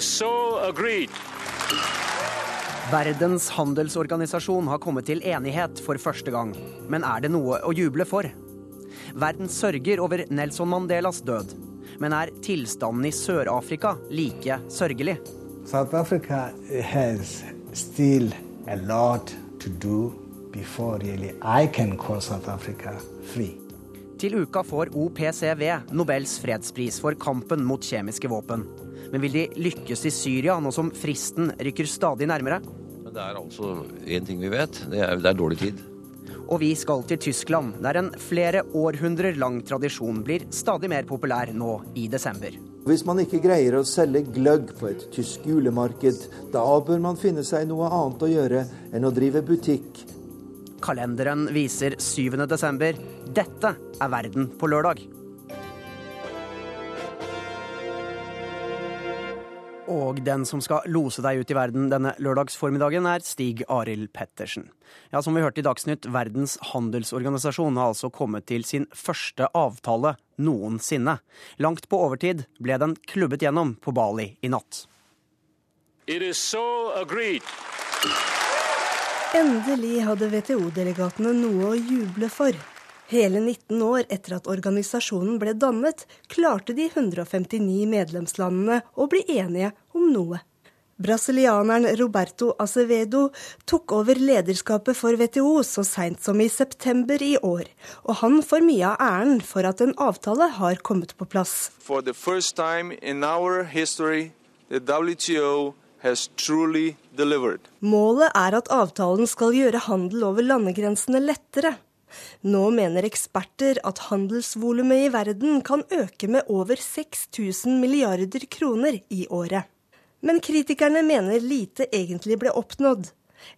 So agreed. Verdens handelsorganisasjon har kommet til enighet for første gang. Men er det noe å juble for? Verden sørger over Nelson Mandelas død. Men er tilstanden i Sør-Afrika like sørgelig? South Africa has still a lot to do before really I can call South Africa free. Til uka får OPCW Nobels fredspris for kampen mot kjemiske våpen. Men vil de lykkes i Syria nå som fristen rykker stadig nærmere? Men det er altså én ting vi vet. Det er, det er dårlig tid. Og vi skal til Tyskland, der en flere århundrer lang tradisjon blir stadig mer populær nå i desember. Hvis man ikke greier å selge gløgg på et tysk julemarked, da bør man finne seg noe annet å gjøre enn å drive butikk. Kalenderen viser 7. desember. Dette er verden på lørdag. Og den som skal lose deg ut i verden denne lørdagsformiddagen, er Stig Arild Pettersen. Ja, som vi hørte i Dagsnytt, Verdens handelsorganisasjon har altså kommet til sin første avtale noensinne. Langt på overtid ble den klubbet gjennom på Bali i natt. It is so agreed. Endelig hadde WTO-delegatene noe å juble for. Hele 19 år etter at organisasjonen ble dannet, klarte de 159 medlemslandene å bli enige om noe. Brasilianeren Roberto Acevedo tok over lederskapet for WTO så seint som i september i år, og han får mye av æren for at en avtale har kommet på plass. For the first time in our history, the WTO has truly delivered. Målet er at avtalen skal gjøre handel over landegrensene lettere. Nå mener eksperter at handelsvolumet i verden kan øke med over 6000 milliarder kroner i året. Men kritikerne mener lite egentlig ble oppnådd.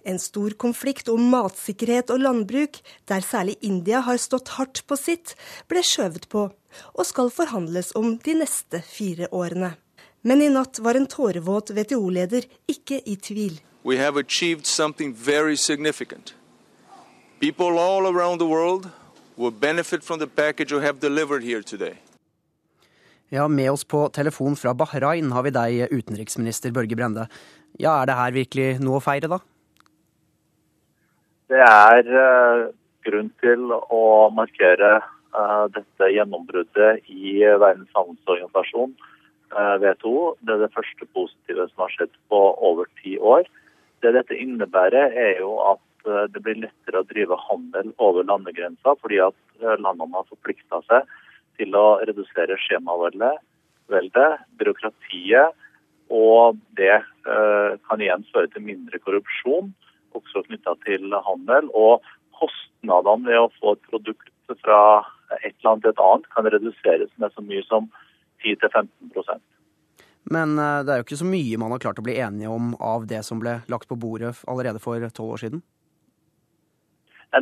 En stor konflikt om matsikkerhet og landbruk, der særlig India har stått hardt på sitt, ble skjøvet på, og skal forhandles om de neste fire årene. Men i natt var en tårevåt WTO-leder ikke i tvil. We have achieved something very significant. People all around the world will benefit from the package you have delivered here today. Ja, Med oss på telefon fra Bahrain har vi deg, utenriksminister Børge Brende. Ja, Er det her virkelig noe å feire, da? Det er uh, grunn til å markere uh, dette gjennombruddet i Verdens handelsorganisasjon, uh, WTO. Det er det første positive som har skjedd på over ti år. Det dette innebærer, er jo at det blir lettere å drive handel over landegrensa, fordi at landene har forplikta seg til å redusere skjemaveldet, byråkratiet, og det eh, kan igjen føre til mindre korrupsjon, også knytta til handel. Og kostnadene ved å få et produkt fra et land til et annet kan reduseres med så mye som 10-15% Men eh, det er jo ikke så mye man har klart å bli enige om av det som ble lagt på bordet allerede for tolv år siden?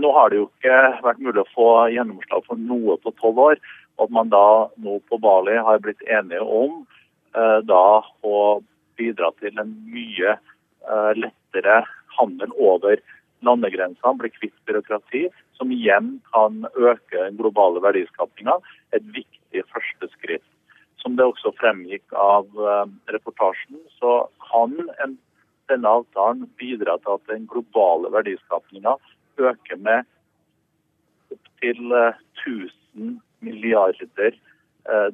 Nå har det jo ikke vært mulig å få gjennomslag for noe på tolv år. Og at man da nå på Bali har blitt enige om eh, da å bidra til en mye eh, lettere handel over landegrensene, bli kvitt byråkrati, som igjen kan øke den globale verdiskapinga. Et viktig første skritt. Som det også fremgikk av eh, reportasjen, så kan en, denne avtalen bidra til at den globale verdiskapinga øker med opptil 1000 milliarder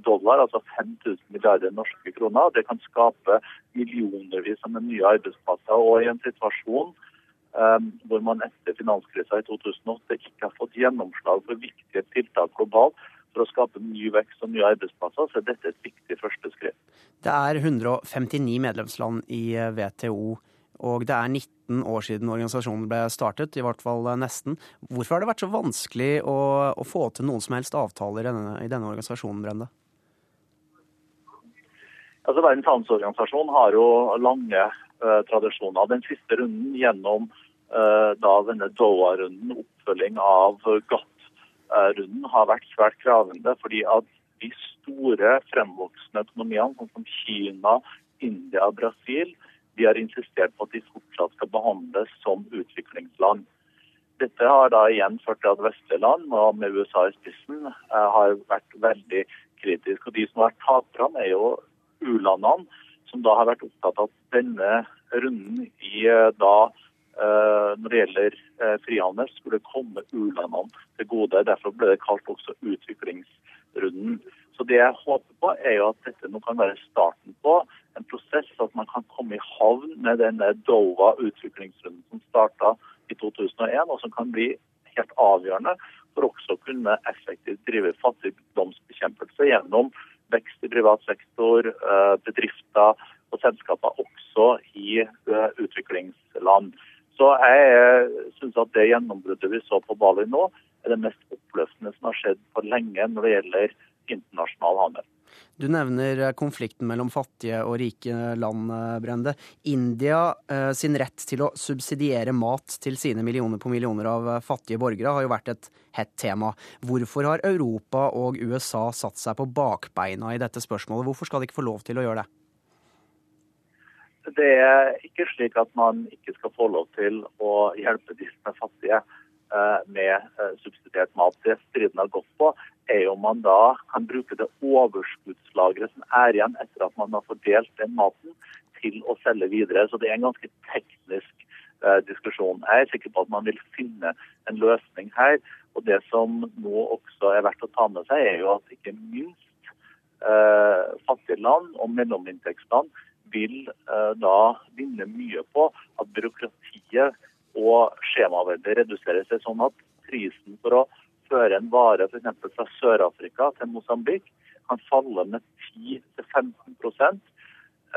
dollar, altså 5000 milliarder norske kroner. Det kan skape millionervis av nye arbeidsplasser. Og i en situasjon um, hvor man etter finanskrisa i 2008 ikke har fått gjennomslag for viktige tiltak globalt for å skape ny vekst og nye arbeidsplasser, så er dette et viktig første skritt. Det er 159 medlemsland i WTO og det er 19 år siden organisasjonen ble startet, i hvert fall nesten. Hvorfor har det vært så vanskelig å, å få til noen som helst avtaler i denne, i denne organisasjonen, Brende? Altså, Verdens handelsorganisasjon har jo lange uh, tradisjoner. Den siste runden gjennom uh, da denne Doha-runden, oppfølging av GATT-runden, har vært svært kravende. fordi at de store fremvoksende økonomiene, sånn som Kina, India og Brasil, de har insistert på at de fortsatt skal behandles som utviklingsland. Dette har da igjen ført til at vestlige land, med USA i spissen, har vært veldig kritiske. Og De som har vært taperne, er jo u-landene, som da har vært opptatt av at denne runden i eh, da eh, når det gjelder eh, frihandel, skulle komme u-landene til gode. Derfor ble det kalt også utviklingsrunden. Så det jeg håper på, er jo at dette nå kan være starten på en prosess, at man kan komme i havn med denne Dova-utviklingsrunden som starta i 2001, og som kan bli helt avgjørende for også å kunne effektivt drive fattigdomsbekjempelse gjennom vekst i privat sektor, eh, bedrifter og selskaper også i eh, utviklingsland. Så jeg syns at det gjennombruddet vi så på Bali nå, er det mest oppløftende som har skjedd på lenge når det gjelder internasjonal handel. Du nevner eh, konflikten mellom fattige og rike land, eh, Brende. India eh, sin rett til å subsidiere mat til sine millioner på millioner av fattige borgere har jo vært et hett tema. Hvorfor har Europa og USA satt seg på bakbeina i dette spørsmålet? Hvorfor skal de ikke få lov til å gjøre det? Det er ikke slik at man ikke skal få lov til å hjelpe de som er fattige med subsidiert mat. Det striden har gått på, er om man da kan bruke det overskuddslageret som er igjen etter at man har fordelt den maten, til å selge videre. Så det er en ganske teknisk eh, diskusjon. Jeg er sikker på at man vil finne en løsning her. Og det som nå også er verdt å ta med seg, er jo at ikke minst eh, fattige land og mellominntektsland vil eh, da vinne mye på at byråkratiet og skjemaveldet reduserer seg, sånn at prisen for å føre en vare f.eks. fra Sør-Afrika til Mosambik kan falle med 10-15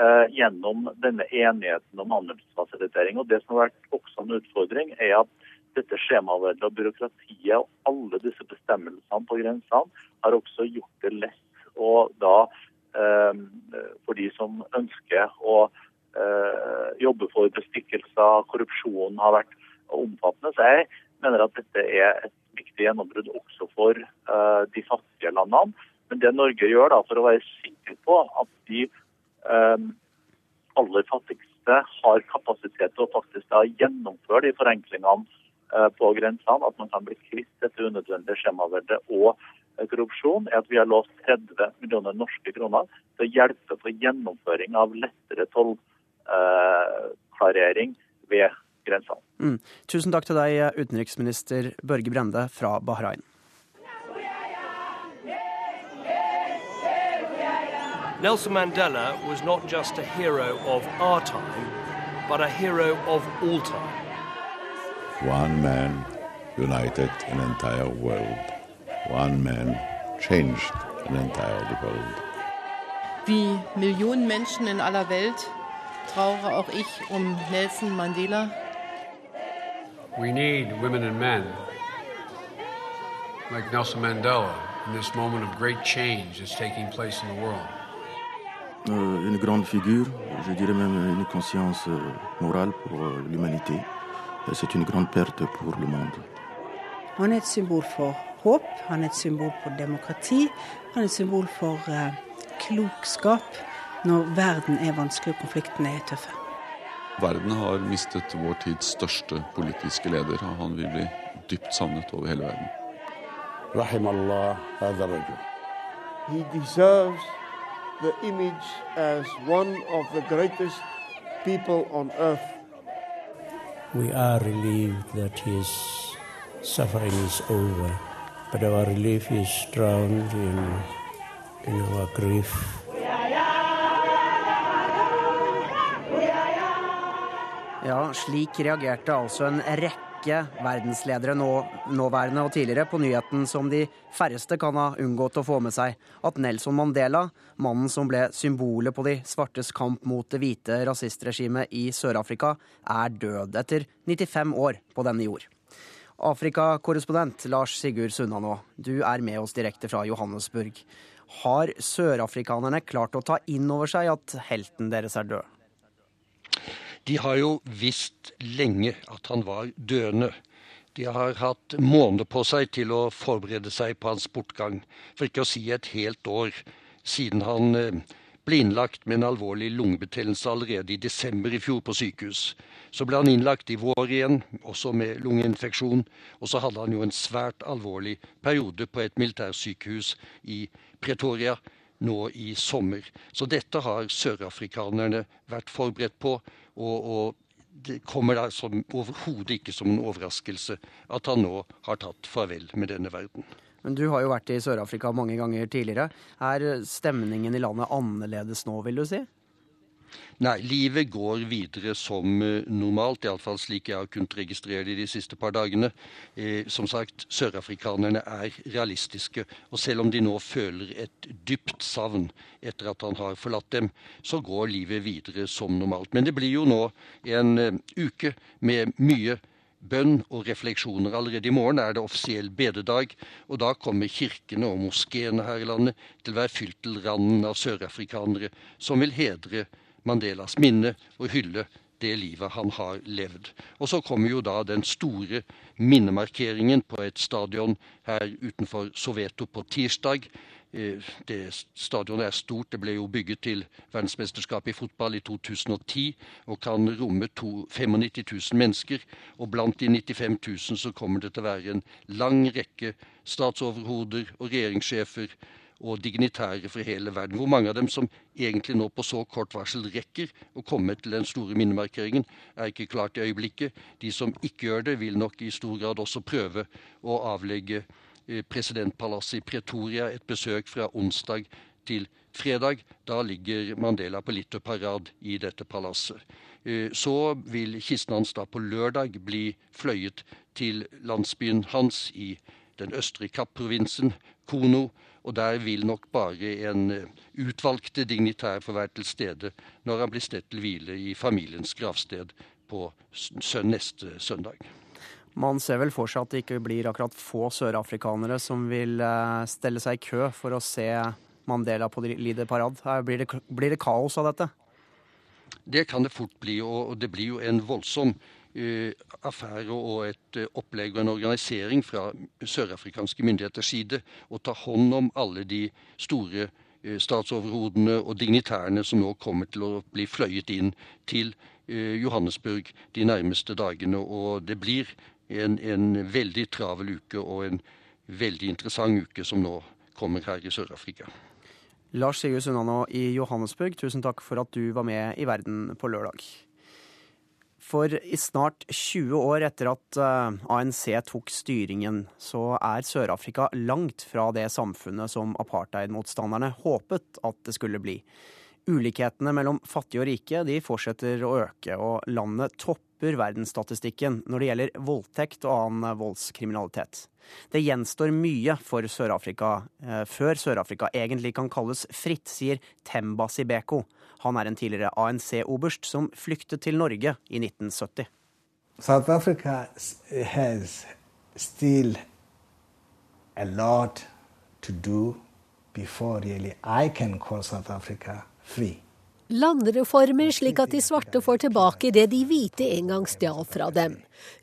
eh, gjennom denne enigheten om handelsfasilitering. Og Det som har vært også en utfordring, er at dette skjemaveldet og byråkratiet og alle disse bestemmelsene på grensene har også gjort det lett å da for de som ønsker å eh, jobbe for bestikkelser, korrupsjon har vært omfattende. Så jeg mener at dette er et viktig gjennombrudd også for uh, de fattige landene. Men det Norge gjør da, for å være sikker på at de aller fattigste har kapasitet til å faktisk da gjennomføre de forenklingene på grensene, at man kan bli kvitt dette unødvendige skjemaveldet og uh, korrupsjon, er at vi har lovt 30 millioner norske kroner til å hjelpe på gjennomføring av lettere tollklarering ved grensene. Mm. Tusen takk til deg, utenriksminister Børge Brende fra Bahrain. Nelson Mandela was not just a hero of our time, but a hero of all time. One man united an entire world. One man changed an entire world. Wie Millionen Menschen in aller Welt trauere auch ich um Nelson Mandela, We need women and men like Nelson Mandela in this moment of great change that's taking place in the world. Euh, une grande figure, je dirais même une conscience euh, morale pour euh, l'humanité. C'est une grande perte pour le monde. Han er et symbol for håp, han er et symbol for demokrati, han er et symbol for uh, klokskap når verden er vanskelig og konfliktene er tøffe. Verden har mistet vår tids største politiske leder, og han vil bli dypt savnet over hele verden. He deserves the image as one of the greatest people on earth. We are relieved that his suffering is over, but our relief is drowned in, in our grief. Ja, slik reagerte altså en rekke verdensledere, nå, nåværende og tidligere, på nyheten som de færreste kan ha unngått å få med seg, at Nelson Mandela, mannen som ble symbolet på de svartes kamp mot det hvite rasistregimet i Sør-Afrika, er død etter 95 år på denne jord. Afrikakorrespondent Lars Sigurd Sunnanå, du er med oss direkte fra Johannesburg. Har sørafrikanerne klart å ta inn over seg at helten deres er død? De har jo visst lenge at han var døende. De har hatt måneder på seg til å forberede seg på hans bortgang, for ikke å si et helt år, siden han eh, ble innlagt med en alvorlig lungebetennelse allerede i desember i fjor på sykehus. Så ble han innlagt i vår igjen, også med lungeinfeksjon, og så hadde han jo en svært alvorlig periode på et militærsykehus i Pretoria nå i sommer. Så dette har sørafrikanerne vært forberedt på. Og, og det kommer da overhodet ikke som en overraskelse at han nå har tatt farvel med denne verden. Men Du har jo vært i Sør-Afrika mange ganger tidligere. Er stemningen i landet annerledes nå, vil du si? Nei, livet går videre som eh, normalt, iallfall slik jeg har kunnet registrere det de siste par dagene. Eh, som sagt, sørafrikanerne er realistiske. Og selv om de nå føler et dypt savn etter at han har forlatt dem, så går livet videre som normalt. Men det blir jo nå en uh, uke med mye bønn og refleksjoner. Allerede i morgen er det offisiell bededag, og da kommer kirkene og moskeene her i landet til å være fylt til randen av sørafrikanere som vil hedre Mandelas minne og hylle det livet han har levd. Og så kommer jo da den store minnemarkeringen på et stadion her utenfor Soveto på tirsdag. Eh, det Stadionet er stort. Det ble jo bygget til verdensmesterskapet i fotball i 2010 og kan romme 95 000 mennesker. Og blant de 95 000 så kommer det til å være en lang rekke statsoverhoder og regjeringssjefer og dignitære fra hele verden. Hvor mange av dem som egentlig nå på så kort varsel rekker å komme til den store minnemarkeringen, er ikke klart i øyeblikket. De som ikke gjør det, vil nok i stor grad også prøve å avlegge eh, presidentpalasset i Pretoria et besøk fra onsdag til fredag. Da ligger Mandela på litterparad i dette palasset. Eh, så vil kisten hans da på lørdag bli fløyet til landsbyen hans i den østre Kapp-provinsen, Kono, og der vil nok bare en eh, utvalgte dignitær få være til stede når han blir stedt til hvile i familiens gravsted på neste søndag. Man ser vel for seg at det ikke blir akkurat få sørafrikanere som vil eh, stelle seg i kø for å se Mandela på Lider Parad. Blir det, blir det kaos av dette? Det kan det fort bli, og det blir jo en voldsom affære og et uh, opplegg og en organisering fra sørafrikanske myndigheters side å ta hånd om alle de store uh, statsoverhodene og dignitærene som nå kommer til å bli fløyet inn til Johannesburg de nærmeste dagene. Og det blir en, en veldig travel uke og en veldig interessant uke som nå kommer her i Sør-Afrika. Lars Sigurd Sunnanå i Johannesburg, tusen takk for at du var med i Verden på lørdag. For i snart 20 år etter at eh, ANC tok styringen, så er Sør-Afrika langt fra det samfunnet som apartheidmotstanderne håpet at det skulle bli. Ulikhetene mellom fattige og rike de fortsetter å øke, og landet topper verdensstatistikken når det gjelder voldtekt og annen voldskriminalitet. Det gjenstår mye for Sør-Afrika eh, før Sør-Afrika egentlig kan kalles fritt, sier Temba Sibeko. Han er en tidligere ANC-oberst som flyktet til Norge i 1970. South Africa has still a lot to do before really I can call South Africa free. Landreformer slik at de svarte får tilbake det de hvite en gang stjal fra dem.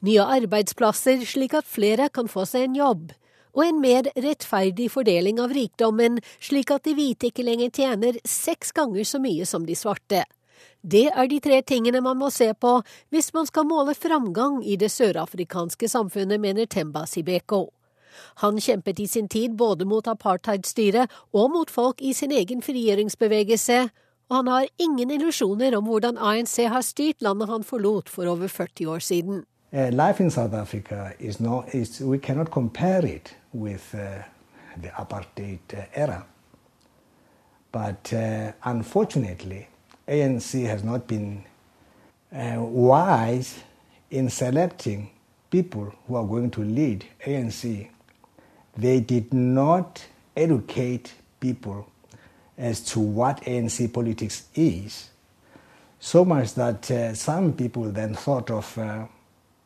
Nye arbeidsplasser slik at flere kan få seg en jobb. Og en mer rettferdig fordeling av rikdommen, slik at de hvite ikke lenger tjener seks ganger så mye som de svarte. Det er de tre tingene man må se på hvis man skal måle framgang i det sørafrikanske samfunnet, mener Temba Sibeko. Han kjempet i sin tid både mot apartheidstyret og mot folk i sin egen frigjøringsbevegelse, og han har ingen illusjoner om hvordan ANC har styrt landet han forlot for over 40 år siden. Uh, life in South Africa is not, is, with uh, the apartheid era. But uh, unfortunately, ANC has not been uh, wise in selecting people who are going to lead ANC. They did not educate people as to what ANC politics is, so much that uh, some people then thought of uh,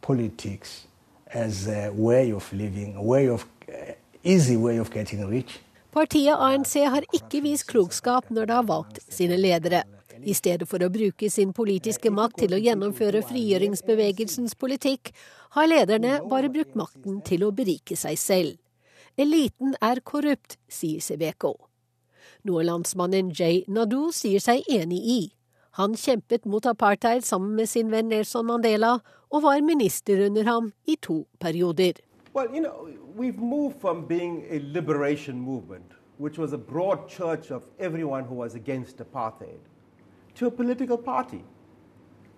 politics as a way of living, a way of, easy way of getting rich. Partiet ANC har ikke vist klokskap når det har valgt sine ledere. I stedet for å bruke sin politiske makt til å gjennomføre frigjøringsbevegelsens politikk, har lederne bare brukt makten til å berike seg selv. Eliten er korrupt, sier Sebeko noe landsmannen Jay Nadu sier seg enig i. Han kjempet mot apartheid sammen med sin venn Nelson Mandela, og var minister under ham i to perioder. Well, you know, we've moved from being a liberation movement which was a broad church of everyone who was against apartheid, to a political party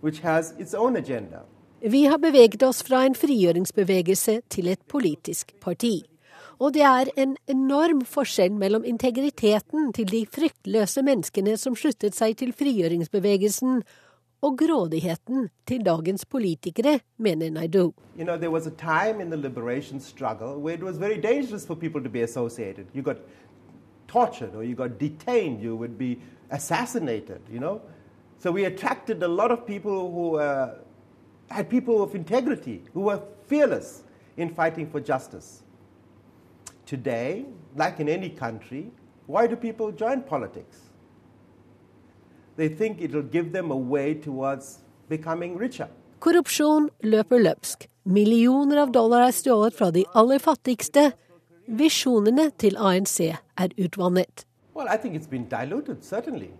which has its own agenda. Vi har beveget oss fra en frigjøringsbevegelse til et politisk parti. Og det er en enorm forskjell mellom integriteten til de fryktløse menneskene som sluttet seg til frigjøringsbevegelsen, og grådigheten til dagens politikere, mener Naidu. You know, there was a time in the liberation struggle where it was very dangerous for people to be associated. You got tortured or you got detained, you would be assassinated, you know. So we attracted a lot of people who uh, had people of integrity, who were fearless in fighting for justice. Today, like in any country, why do people join politics? They think it'll give them a way towards becoming richer. Korrupsjon løper løpsk. Millioner av dollar er stjålet fra de aller fattigste. Visjonene til ANC er utvannet. Well, I think it's been diluted, certainly.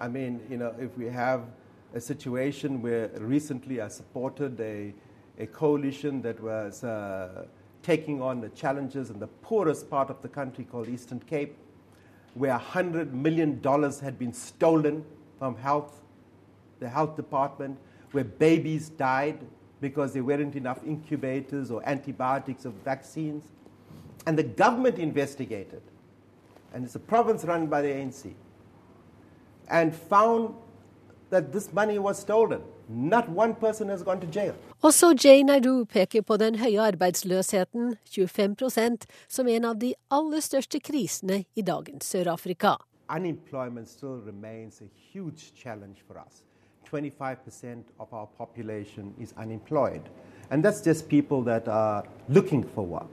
I mean, you know, if we have a situation where recently I supported a, a coalition that was uh, taking on the challenges in the poorest part of the country called Eastern Cape, where $100 million had been stolen from health, the health department, where babies died because there weren't enough incubators or antibiotics or vaccines. And the government investigated, and it's a province run by the ANC, and found that this money was stolen. Not one person has gone to jail. Også Jay Naidu peker på den høye arbeidsløsheten, 25 som er en av de aller største krisene i dagens Sør-Afrika. Unemployment still remains a huge challenge for us. 25% of our population is unemployed. And that's just people that are looking for work.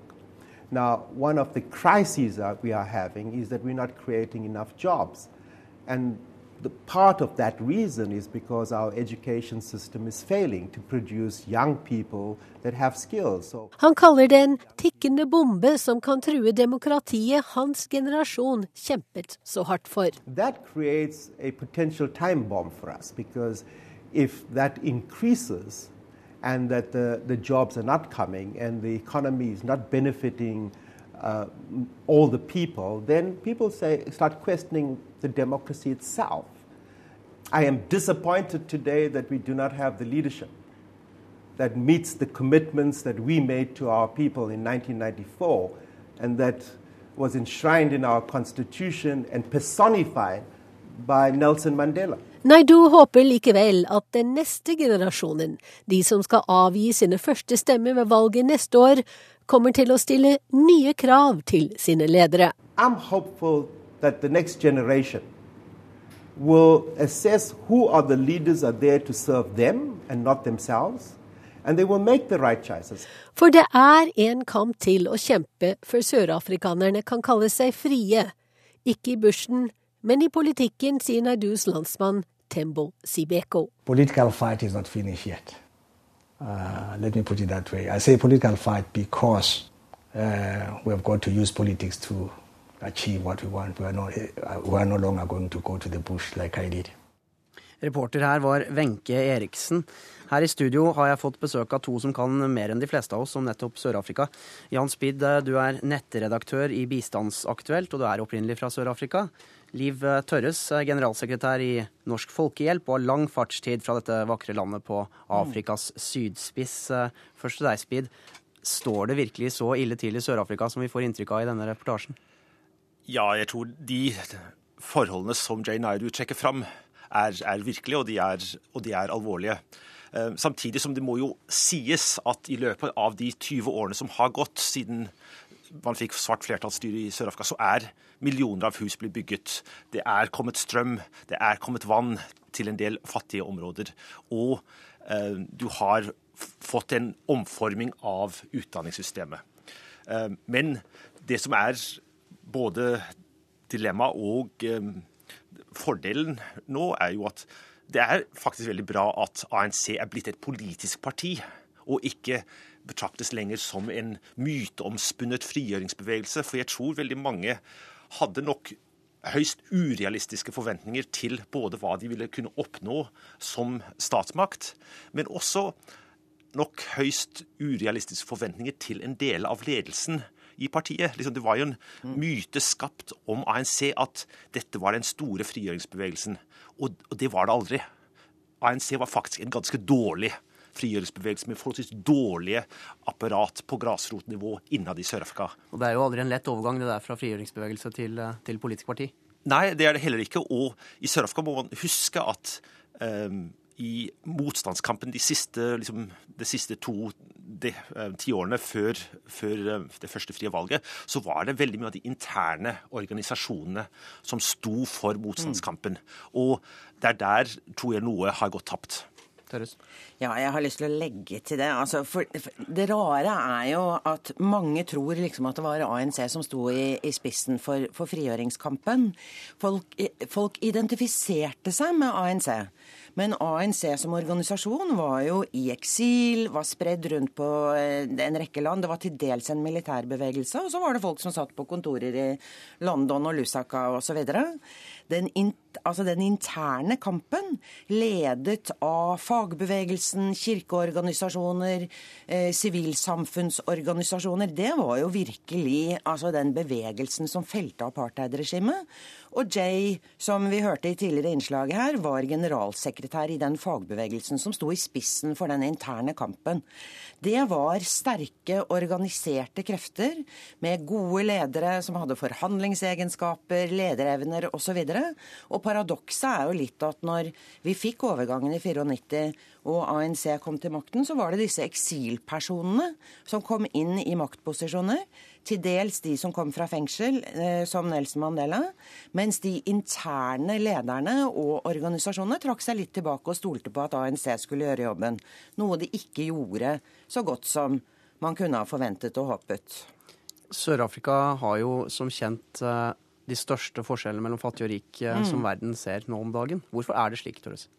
Now, one of the crises that we are having is that we're not creating enough jobs. And the part of that reason is because our education system is failing to produce young people that have skills. So Han kaller det en tikkende bombe som kan true demokratiet hans generasjon kjempet så hardt for. that creates a potential time bomb for us because if that increases and that the, the jobs are not coming and the economy is not benefiting uh, all the people, then people say start questioning the democracy itself. I am disappointed today that we do not have the leadership that meets the commitments that we made to our people in 1994 and that was enshrined in our constitution and personified by Nelson Mandela. Naidu håper likevel at den neste generasjonen, de som skal avgi sine første stemmer ved valget neste år, kommer til å stille nye krav til sine ledere. I'm hopeful that the next generation will assess who are the leaders are there to serve them and not themselves, and they will make the right choices. For det er en kamp til å kjempe før sørafrikanerne kan kalle seg frie. Ikke i bushen, men i politikken, sier Naidus landsmann Tembo Sibeko. Political fight is not finished yet. Uh, let me put it that way. I say political fight because uh, we have got to use politics to achieve what we want. We are, not, uh, we are no longer going to go to the bush like I did. Reporter her var Wenche Eriksen. Her i studio har jeg fått besøk av to som kan mer enn de fleste av oss om nettopp Sør-Afrika. Jan Spid, du er nettredaktør i Bistandsaktuelt, og du er opprinnelig fra Sør-Afrika. Liv Tørres, generalsekretær i Norsk Folkehjelp, og har lang fartstid fra dette vakre landet på Afrikas sydspiss. Først til deg, Spid. Står det virkelig så ille til i Sør-Afrika som vi får inntrykk av i denne reportasjen? Ja, jeg tror de forholdene som Jane Eyre trekker fram, er, er virkelige, og de er, og de er alvorlige. Eh, Samtidig som det må jo sies at i løpet av de 20 årene som har gått siden man fikk svart flertallsstyre i Sør-Afrika, så er millioner av hus blitt bygget. Det er kommet strøm, det er kommet vann til en del fattige områder. Og eh, du har fått en omforming av utdanningssystemet. Eh, men det som er både dilemma og eh, fordelen nå, er jo at det er faktisk veldig bra at ANC er blitt et politisk parti, og ikke betraktes lenger som en myteomspunnet frigjøringsbevegelse. For jeg tror veldig mange hadde nok høyst urealistiske forventninger til både hva de ville kunne oppnå som statsmakt, men også nok høyst urealistiske forventninger til en del av ledelsen i partiet. Liksom, det var jo en myte skapt om ANC at dette var den store frigjøringsbevegelsen. Og, og det var det aldri. ANC var faktisk en ganske dårlig frigjøringsbevegelse med forholdsvis dårlige apparat på grasrotnivå innad i Sør-Afrika. Og det er jo aldri en lett overgang det der fra frigjøringsbevegelse til, eh, til politisk parti. Nei, det er det heller ikke. Og i Sør-Afrika må man huske at um, i motstandskampen de siste, liksom, de siste to de, uh, tiårene før, før uh, det første frie valget, så var det veldig mye av de interne organisasjonene som sto for motstandskampen. Mm. Og det er der tror jeg noe har gått tapt. Ja, jeg har lyst til å legge til det. Altså, for, for det rare er jo at mange tror liksom at det var ANC som sto i, i spissen for, for frigjøringskampen. Folk, folk identifiserte seg med ANC. Men ANC som organisasjon var jo i eksil, var spredd rundt på eh, en rekke land. Det var til dels en militærbevegelse, og så var det folk som satt på kontorer i London og Lusaka osv. Den, altså den interne kampen, ledet av fagbevegelsen, kirkeorganisasjoner, eh, sivilsamfunnsorganisasjoner, det var jo virkelig altså den bevegelsen som felte apartheidregimet. Og Jay, som vi hørte i tidligere innslaget her, var generalsekretær i den fagbevegelsen som sto i spissen for den interne kampen. Det var sterke, organiserte krefter med gode ledere som hadde forhandlingsegenskaper, lederevner osv. Og, så og paradokset er jo litt at når vi fikk overgangen i 94 og ANC kom til makten, så var det disse eksilpersonene som kom inn i maktposisjoner til dels de som kom fra fengsel, eh, som Nelson Mandela, mens de interne lederne og organisasjonene trakk seg litt tilbake og stolte på at ANC skulle gjøre jobben. Noe de ikke gjorde så godt som man kunne ha forventet og håpet. Sør-Afrika har jo som kjent eh, de største forskjellene mellom fattig og rik eh, mm. som verden ser nå om dagen. Hvorfor er det slik, Torres?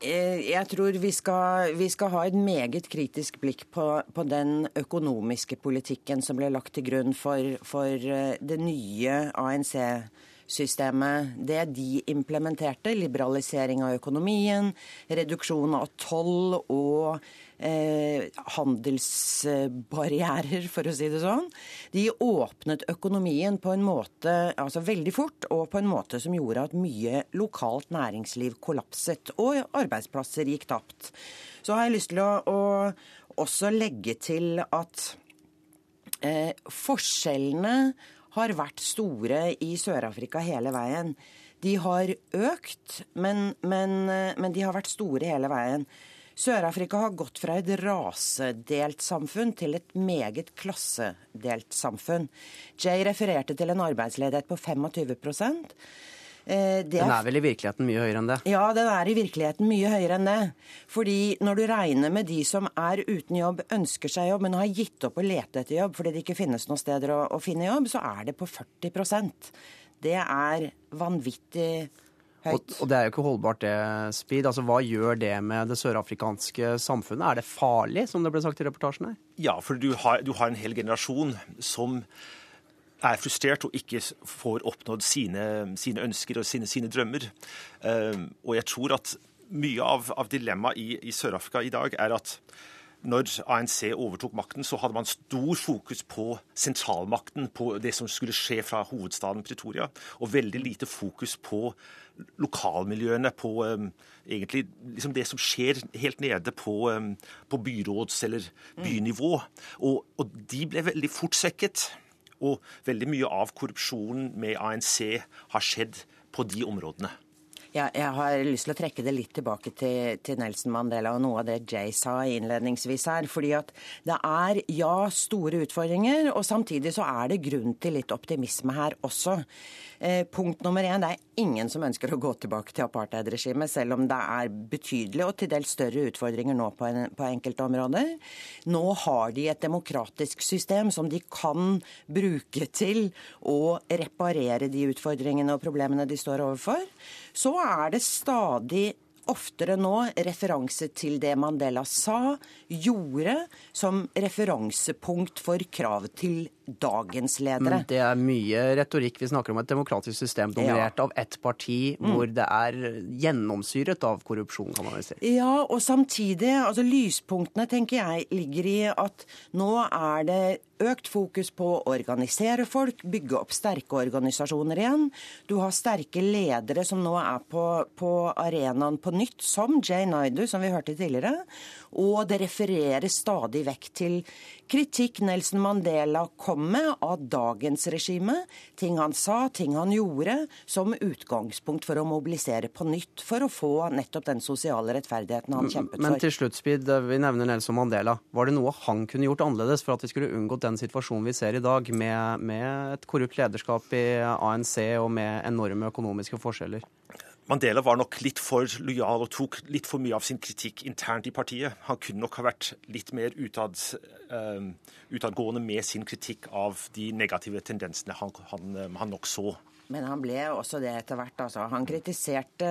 Eh, jeg tror vi skal, vi skal, ha et meget kritisk blikk på, på, den økonomiske politikken som ble lagt til grunn for, for eh, det nye ANC-systemet. Det de implementerte, liberalisering av økonomien, reduksjon av toll og eh, handelsbarrierer, for å si det sånn. De åpnet økonomien på en måte, altså veldig fort, og på en måte som gjorde at mye lokalt næringsliv kollapset, og arbeidsplasser gikk tapt. Så har jeg lyst til å, å også legge til at eh, forskjellene har vært store i Sør-Afrika hele veien. De har økt, men, men, eh, men de har vært store hele veien. Sør-Afrika har gått fra et rasedelt samfunn til et meget klassedelt samfunn. Jay refererte til en arbeidsledighet på 25 eh, det er, den er vel i virkeligheten mye høyere enn det? Ja, den er i virkeligheten mye høyere enn det. Fordi når du regner med de som er uten jobb, ønsker seg jobb, men har gitt opp å lete etter jobb fordi det ikke finnes noen steder å, å finne jobb, så er det på 40% Det er vanvittig og, og, det er jo ikke holdbart, det, Speed. Altså, Hva gjør det med det sørafrikanske samfunnet? Er det farlig, som det ble sagt i reportasjen her? Ja, for du har, du har en hel generasjon som er frustrert og ikke får oppnådd sine, sine ønsker og sine, sine drømmer. Uh, og jeg tror at mye av, av dilemmaet i, i Sør-Afrika i dag er at når ANC overtok makten, så hadde man stor fokus på sentralmakten, på det som skulle skje fra hovedstaden Pretoria, og veldig lite fokus på lokalmiljøene, på egentlig liksom det som skjer helt nede på, på byråds- eller mm. bynivå. Og, og, de ble veldig fort svekket. Og veldig mye av korrupsjonen med ANC har skjedd på de områdene. Ja, jeg har lyst til å trekke det litt tilbake til, til, Nelson Mandela og noe av det Jay sa innledningsvis her. fordi at det er ja, store utfordringer, og samtidig så er det grunn til litt optimisme her også. Eh, punkt nummer én, det er ingen som ønsker å gå tilbake til apartheidregimet, selv om det er betydelige og til dels større utfordringer nå på, en, på enkelte områder. Nå har de et demokratisk system som de kan bruke til å reparere de utfordringene og problemene de står overfor. Så er det stadig oftere nå referanse til det Mandela sa, gjorde, som referansepunkt for krav til dagens ledere. Men det er mye retorikk. Vi snakker om et demokratisk system dominert ja. av ett parti, mm. hvor det er gjennomsyret av korrupsjon, kan man vel si. Ja, og samtidig, altså lyspunktene tenker jeg ligger i at nå er det økt fokus på å organisere folk, bygge opp sterke organisasjoner igjen. Du har sterke ledere som nå er på, på arenaen på nytt, som Jay Naidu, som vi hørte tidligere. Og det refereres stadig vekk til kritikk Nelson Mandela kom med av dagens regime. Ting han sa, ting han gjorde, som utgangspunkt for å mobilisere på nytt. For å få nettopp den sosiale rettferdigheten han kjempet for. Men til slutt, Speed, vi nevner Nelson Mandela. Var det noe han kunne gjort annerledes for at vi skulle unngått den situasjonen vi ser i dag, med, med et korrupt lederskap i ANC og med enorme økonomiske forskjeller? Mandela var nok litt for lojal og tok litt for mye av sin kritikk internt i partiet. Han kunne nok ha vært litt mer utad, uh, utadgående med sin kritikk av de negative tendensene han, han, eh, han nok så. Men han ble også det etter hvert. Altså. Han kritiserte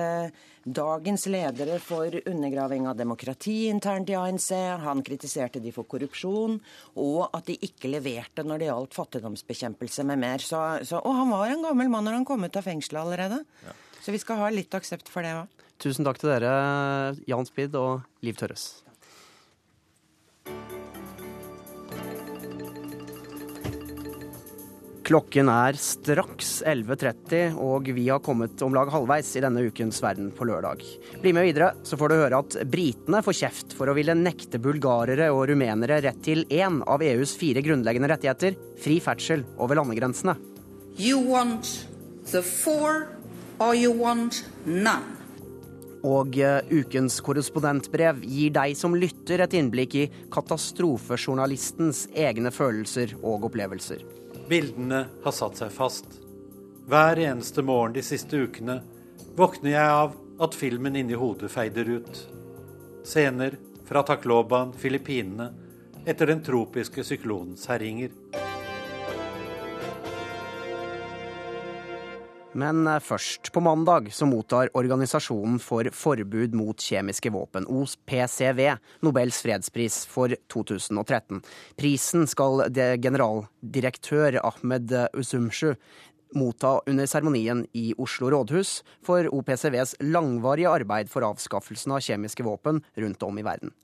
dagens ledere for undergraving av demokrati internt i ANC. Han kritiserte de for korrupsjon, og at de ikke leverte når det gjaldt fattigdomsbekjempelse med mer. Så, så, og han var en gammel mann når han kom ut av fengselet allerede. Ja. Så vi skal ha litt aksept for det òg. Tusen takk til dere, Jan Spid og Liv Tørres. Klokken er straks 11.30, og vi har kommet om lag halvveis i denne ukens Verden på lørdag. Bli med videre, så får du høre at britene får kjeft for å ville nekte bulgarere og rumenere rett til én av EUs fire grunnleggende rettigheter, fri ferdsel over landegrensene. You want the four or you want none. Og uh, ukens korrespondentbrev gir deg som lytter et innblikk i katastrofejournalistens egne følelser og opplevelser. Bildene har satt seg fast. Hver eneste morgen de siste ukene våkner jeg av at filmen inni hodet feider ut. Scener fra Takloban, Filippinene, etter den tropiske syklonens herjinger. Men eh, først. På mandag så mottar Organisasjonen for forbud mot kjemiske våpen, OPCW, Nobels fredspris for 2013. Prisen skal generaldirektør Ahmed Usumshu motta under seremonien i Oslo rådhus for OPCWs langvarige arbeid for avskaffelsen av kjemiske våpen rundt om i verden.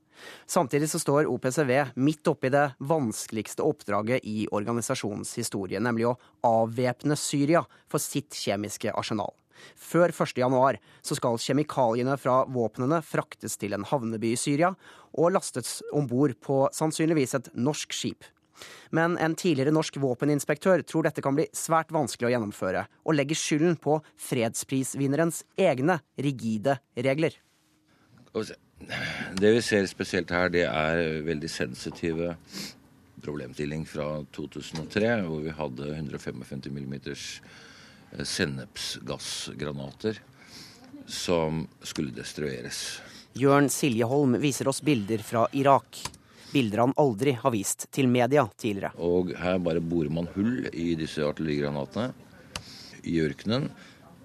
Samtidig så står OPCW midt oppi det vanskeligste oppdraget i organisasjonens historie, nemlig å avvæpne Syria for sitt kjemiske arsenal. Før 1.1 så skal kjemikaliene fra våpnene fraktes til en havneby i Syria og lastes om bord på sannsynligvis et norsk skip. Men en tidligere norsk våpeninspektør tror dette kan bli svært vanskelig å gjennomføre, og legger skylden på fredsprisvinnerens egne rigide regler. Det vi ser spesielt her, det er veldig sensitive problemstilling fra 2003, hvor vi hadde 155 mm sennepsgassgranater som skulle destrueres. Jørn Siljeholm viser oss bilder fra Irak. Bilder han aldri har vist til media tidligere. Og her bare borer man hull i disse artillerigranatene i ørkenen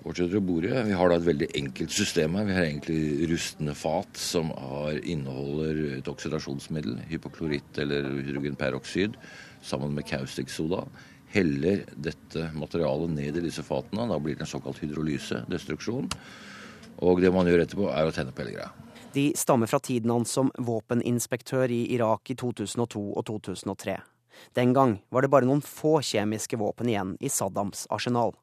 fortsetter fra bordet. Vi har da et veldig enkelt system her. Vi har egentlig rustne fat som har, inneholder et oksidasjonsmiddel, hypokloritt eller hydrogenperoksid, sammen med kaustiksoda. Heller dette materialet ned i disse fatene. Da blir det en såkalt hydrolyse, destruksjon. Og det man gjør etterpå, er å tenne på hele greia. De stammer fra tiden hans som våpeninspektør i Irak i 2002 og 2003. Den gang var det bare noen få kjemiske våpen igjen i Saddams arsenal.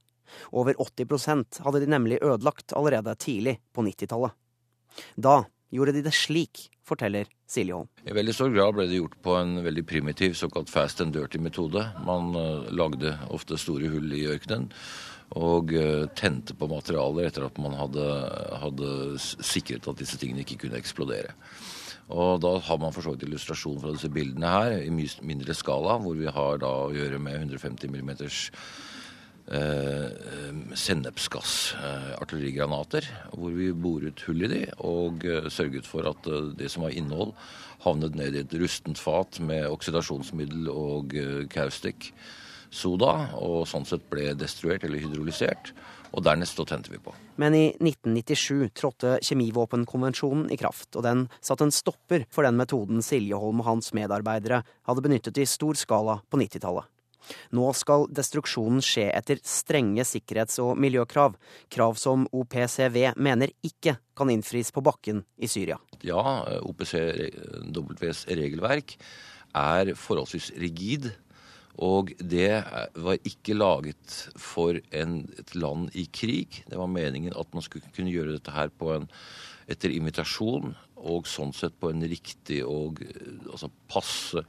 Over 80% hadde de nemlig ødelagt allerede tidlig på 90-tallet. Da gjorde de det slik, forteller Silje Holm. I veldig stor grad ble det gjort på en veldig primitiv såkalt fast and dirty-metode. Man uh, lagde ofte store hull i ørkenen og uh, tente på materialer etter at man hadde, hadde, sikret at disse tingene ikke kunne eksplodere. Og da har man for så vidt illustrasjon fra disse bildene her i mye mindre skala, hvor vi har da å gjøre med 150 millimeters eh. Eh, hvor vi boret hull i de og eh, sørget for at det som var innhold, havnet ned i et rustent fat med oksidasjonsmiddel og kaustikk soda, og sånn sett ble destruert eller hydrolysert. Og dernest så tente vi på. Men i 1997 trådte kjemivåpenkonvensjonen i kraft, og den satte en stopper for den metoden Siljeholm og hans medarbeidere hadde benyttet i stor skala på 90-tallet. Nå skal destruksjonen skje etter strenge sikkerhets- og miljøkrav, krav som OPCW mener ikke kan innfris på bakken i Syria. Ja, OPCWs regelverk er forholdsvis rigid. Og det var ikke laget for en, et land i krig. Det var meningen at man skulle kunne gjøre dette her en, etter invitasjon, og sånn sett på en riktig og altså passe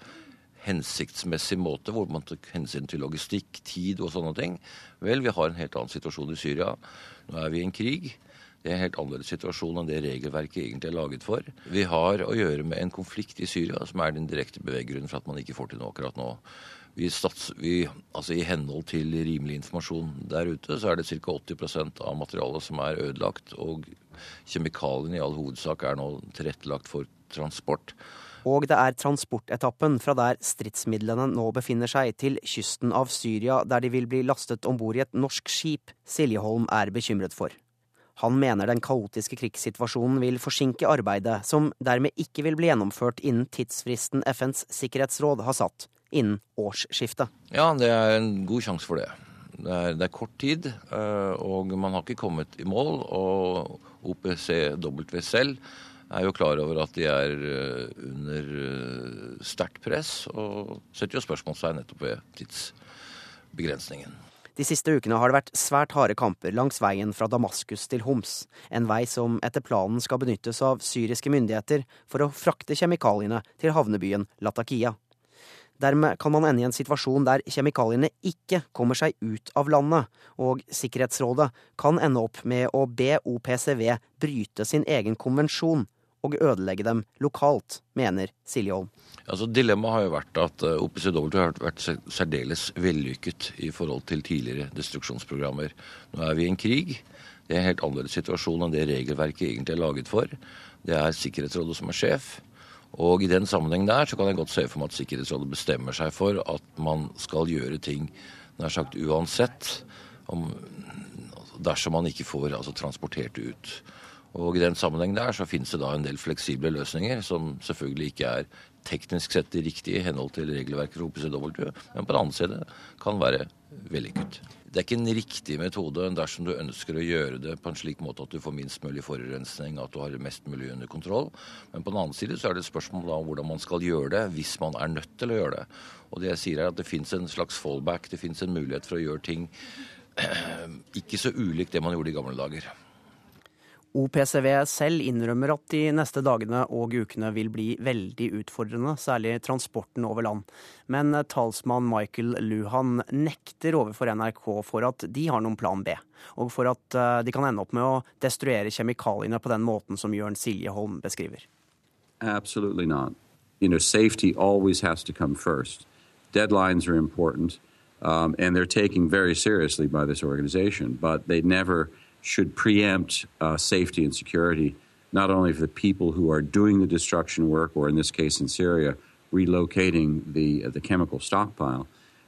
hensiktsmessig måte, hvor man tok hensyn til logistikk, tid og sånne ting. Vel, vi har en helt annen situasjon i Syria. Nå er vi i en krig. Det er en helt annerledes situasjon enn det regelverket egentlig er laget for. Vi har å gjøre med en konflikt i Syria som er den direkte beveggrunnen for at man ikke får til noe akkurat nå. Vi stats, vi, altså I henhold til rimelig informasjon der ute, så er det ca. 80% av materialet som er ødelagt. Og kjemikaliene i all hovedsak er nå tilrettelagt for transport. Og det er transportetappen fra der stridsmidlene nå befinner seg, til kysten av Syria, der de vil bli lastet om bord i et norsk skip, Siljeholm er bekymret for. Han mener den kaotiske krigssituasjonen vil forsinke arbeidet, som dermed ikke vil bli gjennomført innen tidsfristen FNs sikkerhetsråd har satt, innen årsskiftet. Ja, det er en god sjanse for det. Det er, det er, kort tid, eh, og man har ikke kommet i mål. Og OPCW selv er jo klar over at de er eh, under eh, sterkt press, og setter jo spørsmålstegn nettopp ved tidsbegrensningen. De siste ukene har det vært svært harde kamper langs veien fra Damaskus til Homs, en vei som etter planen skal benyttes av syriske myndigheter for å frakte kjemikaliene til havnebyen Latakia. Dermed kan man ende i en situasjon der kjemikaliene ikke kommer seg ut av landet, og Sikkerhetsrådet kan ende opp med å be OPCW bryte sin egen konvensjon og ødelegge dem lokalt, mener Silje Holm. Altså, dilemmaet har jo vært at eh, OPCW har vært særdeles vellykket i forhold til tidligere destruksjonsprogrammer. Nå er vi i en krig. Det er en helt annerledes situasjon enn det regelverket egentlig er laget for. Det er Sikkerhetsrådet som er sjef. Og i den sammenheng der så kan jeg godt se for meg at Sikkerhetsrådet bestemmer seg for at man skal gjøre ting nær sagt uansett, om, dersom man ikke får altså, transportert det ut. Og I den sammenheng der så finnes det da en del fleksible løsninger, som selvfølgelig ikke er teknisk sett det riktige i henhold til regelverket for OPCW, men på den annen side kan være vellykket. Det er ikke en riktig metode dersom du ønsker å gjøre det på en slik måte at du får minst mulig forurensning, at du har mest mulig under kontroll. Men på den annen side så er det et spørsmål om hvordan man skal gjøre det hvis man er nødt til å gjøre det. Og det jeg sier er at det fins en slags fallback, det fins en mulighet for å gjøre ting ikke så ulikt det man gjorde i gamle dager. OPCW selv innrømmer at de neste dagene og ukene vil bli veldig utfordrende, særlig transporten over land. Men talsmann Michael Luhan nekter overfor NRK for at de har noen plan B, og for at eh, de kan ende opp med å destruere kjemikaliene på den måten som Jørn Siljeholm beskriver. Absolutely not. You know, safety always has to come first. Deadlines are important, um, and they're taken very seriously by this organization, but they never should preempt uh, safety and security, not only for the people who are doing the destruction work, or in this case in Syria, relocating the, uh, the chemical stockpile,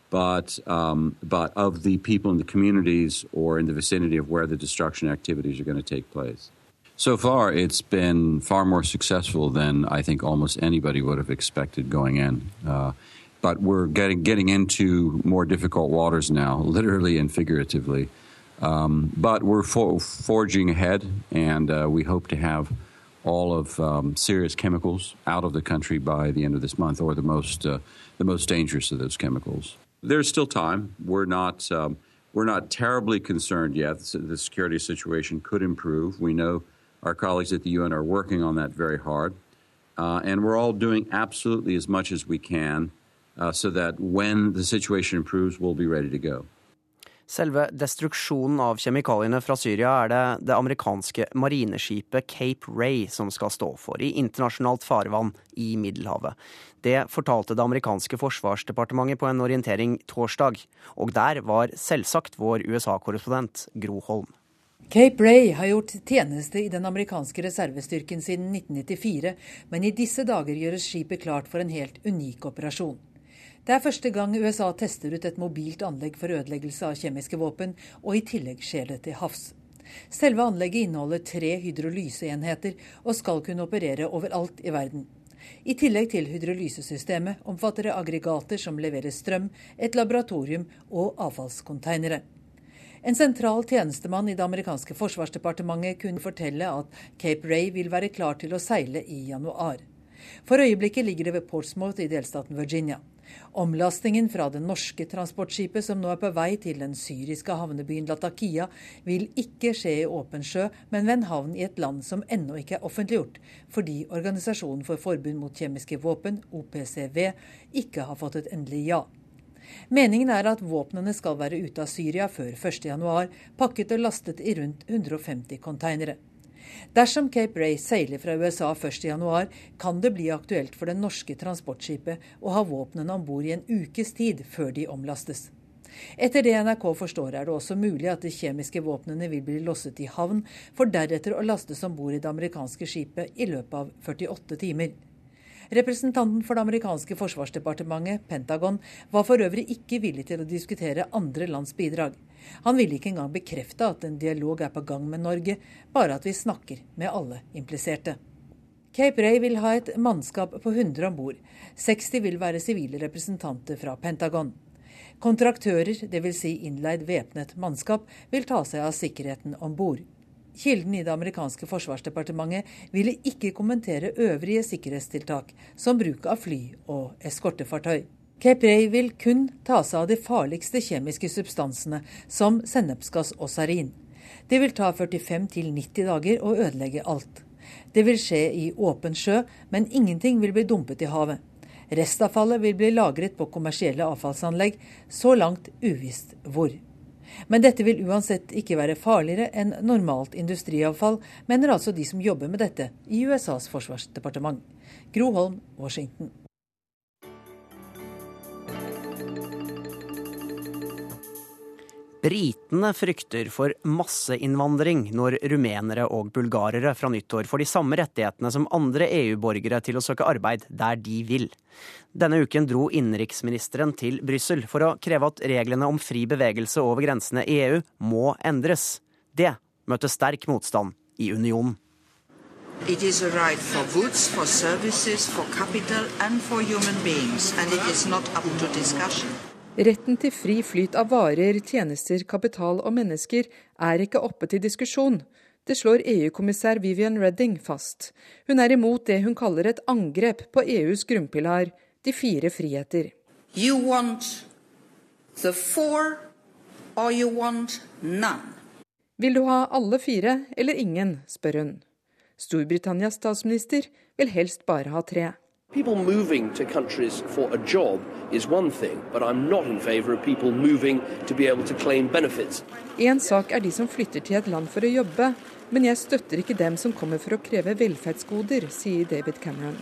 but, um, but of the people in the communities or in the vicinity of where the destruction activities are going to take place. So far, it's been far more successful than I think almost anybody would have expected going in. Uh, but we're getting, getting into more difficult waters now, literally and figuratively. Um, but we're for, forging ahead, and uh, we hope to have all of um, serious chemicals out of the country by the end of this month, or the most uh, the most dangerous of those chemicals. There's still time. We're not um, we're not terribly concerned yet. The security situation could improve. We know our colleagues at the UN are working on that very hard, uh, and we're all doing absolutely as much as we can uh, so that when the situation improves, we'll be ready to go. Selve destruksjonen av kjemikaliene fra Syria er det det amerikanske marineskipet Cape Ray som skal stå for, i internasjonalt farvann i Middelhavet. Det fortalte det amerikanske forsvarsdepartementet på en orientering torsdag, og der var selvsagt vår USA-korrespondent Gro Holm. Cape Ray har gjort tjeneste i den amerikanske reservestyrken siden 1994, men i disse dager gjøres skipet klart for en helt unik operasjon. Det er første gang USA tester ut et mobilt anlegg for ødeleggelse av kjemiske våpen, og i tillegg skjer det til havs. Selve anlegget inneholder tre hydrolyseenheter og skal kunne operere overalt i verden. I tillegg til hydrolysesystemet omfatter det aggregater som leverer strøm, et laboratorium og avfallskonteinere. En sentral tjenestemann i det amerikanske forsvarsdepartementet kunne fortelle at Cape Ray vil være klar til å seile i januar. For øyeblikket ligger det ved Portsmouth i delstaten Virginia. Omlastingen fra det norske transportskipet som nå er på vei til den syriske havnebyen Latakia, vil ikke skje i åpen sjø, men ved en havn i et land som ennå ikke er offentliggjort, fordi Organisasjonen for forbund mot kjemiske våpen, OPCV, ikke har fått et endelig ja. Meningen er at våpnene skal være ute av Syria før 1.1, pakket og lastet i rundt 150 konteinere. Dersom Cape Ray seiler fra USA 1.1, kan det bli aktuelt for det norske transportskipet å ha våpnene om bord i en ukes tid før de omlastes. Etter det NRK forstår, er det også mulig at de kjemiske våpnene vil bli losset i havn, for deretter å lastes om bord i det amerikanske skipet i løpet av 48 timer. Representanten for det amerikanske forsvarsdepartementet, Pentagon, var for øvrig ikke villig til å diskutere andre lands bidrag. Han ville ikke engang bekrefte at en dialog er på gang med Norge, bare at vi snakker med alle impliserte. Cape Ray vil ha et mannskap på 100 om bord. 60 vil være sivile representanter fra Pentagon. Kontraktører, dvs. Si innleid væpnet mannskap, vil ta seg av sikkerheten om bord. Kilden i det amerikanske forsvarsdepartementet ville ikke kommentere øvrige sikkerhetstiltak, som bruk av fly og eskortefartøy. Caprey vil kun ta seg av de farligste kjemiske substansene, som sennepsgass og sarin. Det vil ta 45 90 dager å ødelegge alt. Det vil skje i åpen sjø, men ingenting vil bli dumpet i havet. Restavfallet vil bli lagret på kommersielle avfallsanlegg, så langt uvisst hvor. Men dette vil uansett ikke være farligere enn normalt industriavfall, mener altså de som jobber med dette i USAs forsvarsdepartement. Gro Holm, Washington. Britene frykter for masseinnvandring når rumenere og bulgarere fra nyttår får de samme rettighetene som andre EU-borgere til å søke arbeid der de vil. Denne uken dro innenriksministeren til Brussel for å kreve at reglene om fri bevegelse over grensene i EU må endres. Det møtte sterk motstand i unionen. It is a right for goods, for services, for capital and for human beings, and it is not up to discussion. Retten til fri flyt av varer, tjenester, kapital og mennesker er ikke oppe til diskusjon. Det slår EU-kommissær Vivian Redding fast. Hun er imot det hun kaller et angrep på EUs grunnpilar, de fire friheter. You want the four, or you want none? Vil du ha alle fire eller ingen, spør hun. Storbritannias statsminister vil helst bare ha tre. People moving to countries for a job is one thing, but I'm not in favor of people moving to be able to claim benefits. En sak er de som flytter til et land for å jobbe, men jeg støtter ikke dem som kommer for å kreve velferdsgoder, sier David Cameron.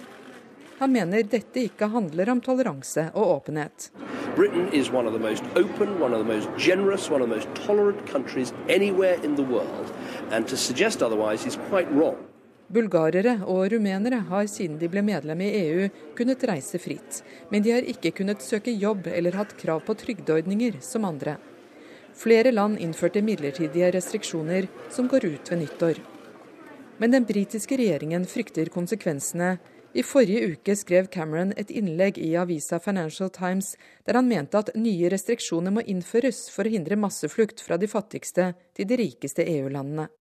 Han mener dette ikke handler om toleranse og åpenhet. Britain is one of the most open, one of the most generous, one of the most tolerant countries anywhere in the world, and to suggest otherwise is quite wrong. Bulgarere og rumenere har siden de ble medlem i EU kunnet reise fritt, men de har ikke kunnet søke jobb eller hatt krav på trygdeordninger som andre. Flere land innførte midlertidige restriksjoner som går ut ved nyttår. Men den britiske regjeringen frykter konsekvensene. I forrige uke skrev Cameron et innlegg i avisa Financial Times der han mente at nye restriksjoner må innføres for å hindre masseflukt fra de fattigste til de rikeste EU-landene.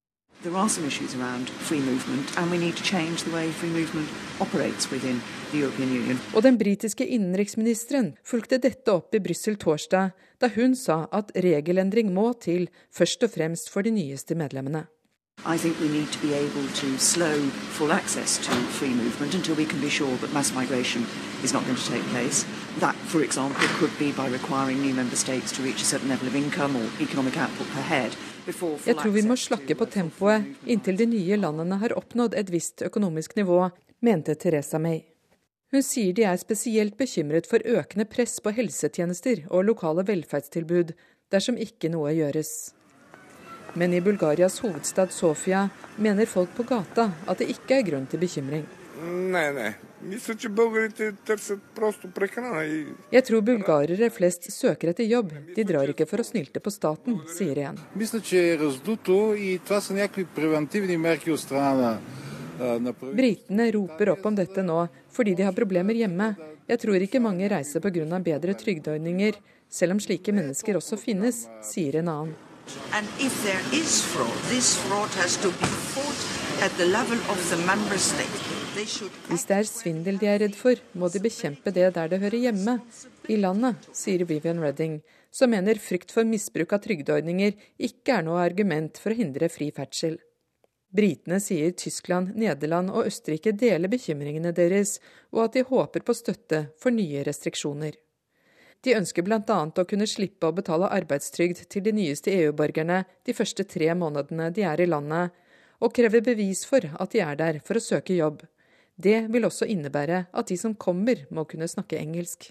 There are some issues around free movement, and we need to change the way free movement operates within the European Union. Og den britiske innenriksministeren fulgte dette opp i Brussel torsdag, da hun sa at regelendring må til, først og fremst for de nyeste medlemmene. I think we need to be able to slow full access to free movement until we can be sure that mass migration is not going to take place. That, for example, could be by requiring new member states to reach a certain level of income or economic output per head. Jeg tror vi må slakke på tempoet inntil de nye landene har oppnådd et visst økonomisk nivå, mente Teresa May. Hun sier de er spesielt bekymret for økende press på helsetjenester og lokale velferdstilbud dersom ikke noe gjøres. Men i Bulgarias hovedstad Sofia mener folk på gata at det ikke er grunn til bekymring. Jeg tror bulgarere flest søker etter jobb, de drar ikke for å snylte på staten, sier en. Britene roper opp om dette nå fordi de har problemer hjemme. Jeg tror ikke mange reiser pga. bedre trygdeordninger, selv om slike mennesker også finnes, sier en annen. Hvis det er svindel de er redd for, må de bekjempe det der det hører hjemme, i landet, sier Vivian Redding, som mener frykt for misbruk av trygdeordninger ikke er noe argument for å hindre fri ferdsel. Britene sier Tyskland, Nederland og Østerrike deler bekymringene deres, og at de håper på støtte for nye restriksjoner. De ønsker bl.a. å kunne slippe å betale arbeidstrygd til de nyeste EU-borgerne de første tre månedene de er i landet, og krever bevis for at de er der for å søke jobb. Det vil også innebære at de som kommer, må kunne snakke engelsk.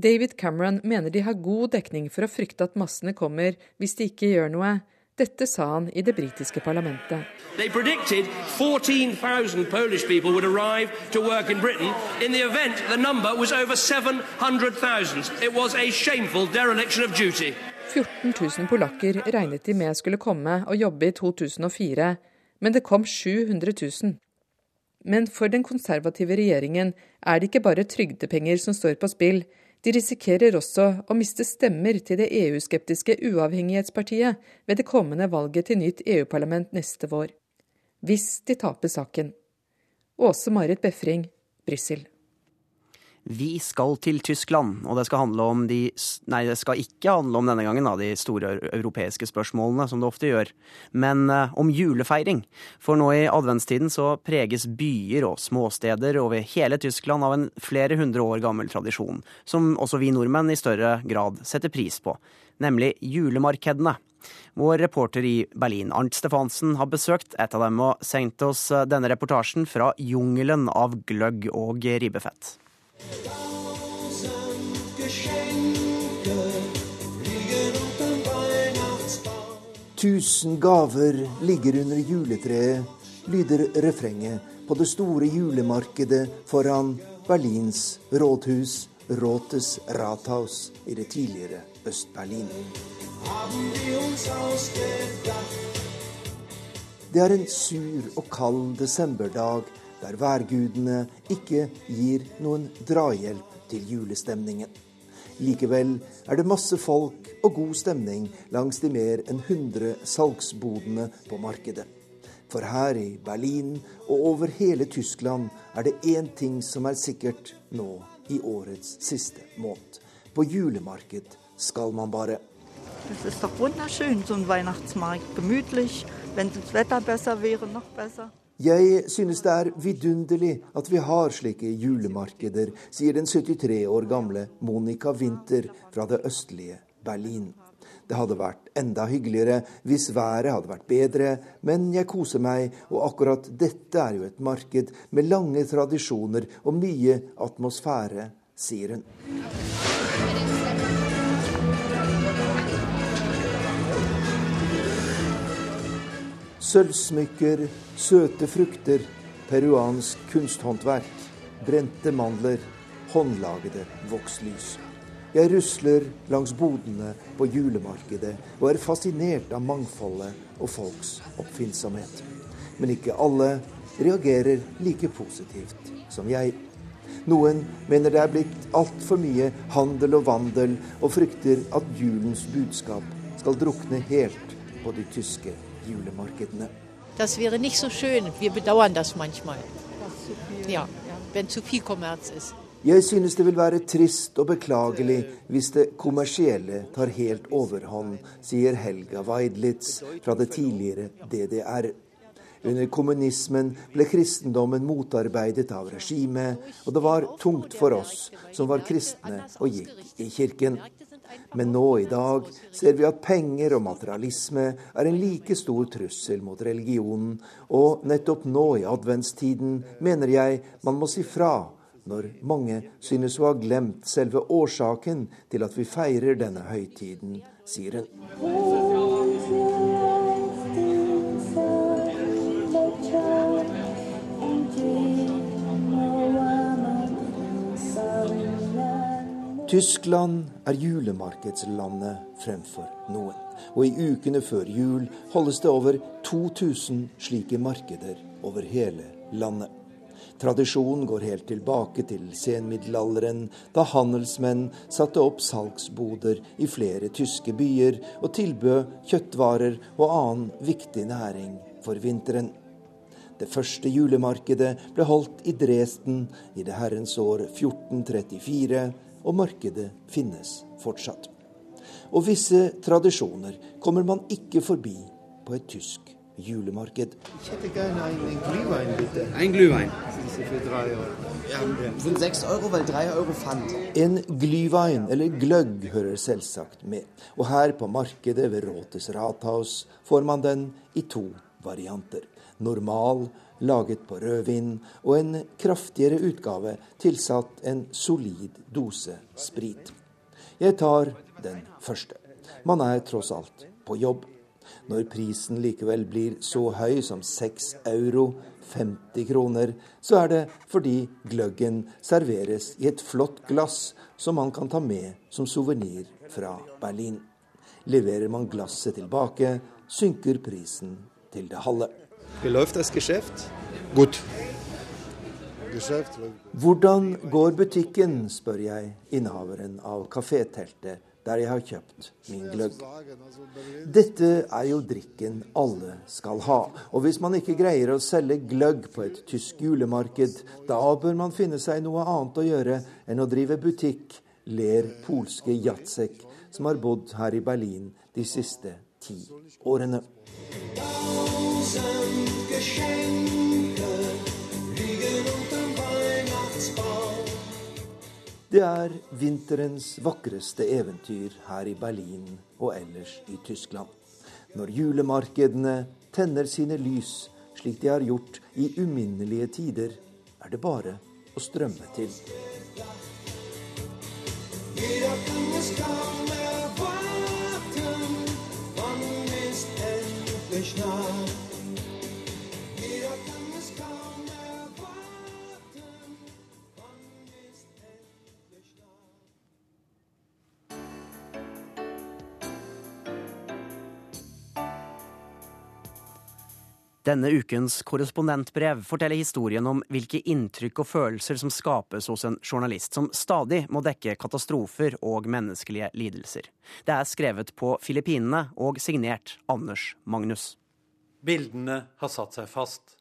David Cameron mener de har god dekning for å frykte at massene kommer hvis de ikke gjør noe, dette sa han i det britiske parlamentet. They predicted 14,000 Polish people would arrive to work in Britain. In the event, the number was over 700,000. It was a shameful dereliction of duty. 14 000 polakker regnet de med skulle komme og jobbe i 2004, men det kom 700 000. Men for den konservative regjeringen er det ikke bare trygdepenger som står på spill. De risikerer også å miste stemmer til det EU-skeptiske Uavhengighetspartiet ved det kommende valget til nytt EU-parlament neste vår. Hvis de taper saken. Åse Marit Befring, Brussel. Vi skal til Tyskland, og det skal handle om de Nei, det skal ikke handle om denne gangen da, de store europeiske spørsmålene, som det ofte gjør, men uh, om julefeiring. For nå i adventstiden så preges byer og småsteder over hele Tyskland av en flere hundre år gammel tradisjon, som også vi nordmenn i større grad setter pris på, nemlig julemarkedene. Vår reporter i Berlin, Arnt Stefansen, har besøkt et av dem og sendt oss eh, denne reportasjen fra jungelen av gløgg og ribbefett. Tusen gaver ligger under juletreet, lyder refrenget på det store julemarkedet foran Berlins rådhus, Rotes Rathaus, i det tidligere Øst-Berlin. Det er en sur og kald desemberdag der værgudene ikke gir noen drahjelp til julestemningen. Likevel er det masse folk og god stemning langs de mer enn 100 salgsbodene på markedet. For her i Berlin og over hele Tyskland er det én ting som er sikkert nå i årets siste måned. På julemarked skal man bare. Det er doch wunderschön, so ein Weihnachtsmarkt. Gemütlich. Wenn das Wetter besser wäre, noch besser. Jeg synes det er vidunderlig at vi har slike julemarkeder, sier den 73 år gamle Monica Winther fra det østlige Berlin. Det hadde vært enda hyggeligere hvis været hadde vært bedre, men jeg koser meg, og akkurat dette er jo et marked med lange tradisjoner og mye atmosfære, sier hun. Sølvsmykker, søte frukter, peruansk kunsthåndverk, brente mandler, håndlagede vokslys. Jeg rusler langs bodene på julemarkedet og er fascinert av mangfoldet og folks oppfinnsomhet. Men ikke alle reagerer like positivt som jeg. Noen mener det er blitt altfor mye handel og vandel, og frykter at julens budskap skal drukne helt på de tyske julemarkedene. Das wäre nicht so schön. Wir bedauern das manchmal. Ja, wenn zu viel Kommerz ist. Jeg synes det vil være trist og beklagelig hvis det kommersielle tar helt overhånd, sier Helga Weidlitz fra det tidligere DDR. Under kommunismen ble kristendommen motarbeidet av regimet, og det var tungt for oss som var kristne og gikk i kirken. Men nå i dag ser vi at penger og materialisme er en like stor trussel mot religionen, og nettopp nå i adventstiden mener jeg man må si fra når mange synes å ha glemt selve årsaken til at vi feirer denne høytiden, sier hun. Tyskland er julemarkedslandet fremfor noen. og i ukene før jul holdes det over 2000 slike markeder over hele landet. Tradisjonen går helt tilbake til senmiddelalderen, da handelsmenn satte opp salgsboder i flere tyske byer og tilbød kjøttvarer og annen viktig næring for vinteren. Det første julemarkedet ble holdt i Dresden i det herrens år 1434, og markedet finnes fortsatt. Og visse tradisjoner kommer man ikke forbi på et tysk julemarked. Jeg hadde gerne en Glühwein, bitte. En Glühwein. En glühwein, eller gløgg, hører selvsagt med. Og her på markedet ved Råtes Rathaus får man den i to varianter. Normal, laget på rødvin, og en kraftigere utgave tilsatt en solid dose sprit. Jeg tar den første. Man er tross alt på jobb. Når prisen likevel blir så høy som 6 euro, 50 kroner, så er det fordi gløggen serveres i et flott glass som man kan ta med som suvenir fra Berlin. Leverer man glasset tilbake, synker prisen til det halve. Hvordan går butikken, spør jeg innehaveren av kafételtet der jeg har kjøpt min gløgg. Dette er jo drikken alle skal ha, og hvis man ikke greier å selge gløgg på et tysk julemarked, da bør man finne seg noe annet å gjøre enn å drive butikk, ler polske Jacek, som har bodd her i Berlin de siste ti årene. Det er vinterens vakreste eventyr her i Berlin og ellers i Tyskland. Når julemarkedene tenner sine lys, slik de har gjort i uminnelige tider, er det bare å strømme til. Denne ukens korrespondentbrev forteller historien om hvilke inntrykk og følelser som skapes hos en journalist som stadig må dekke katastrofer og menneskelige lidelser. Det er skrevet på Filippinene og signert Anders Magnus. Bildene har satt seg fast.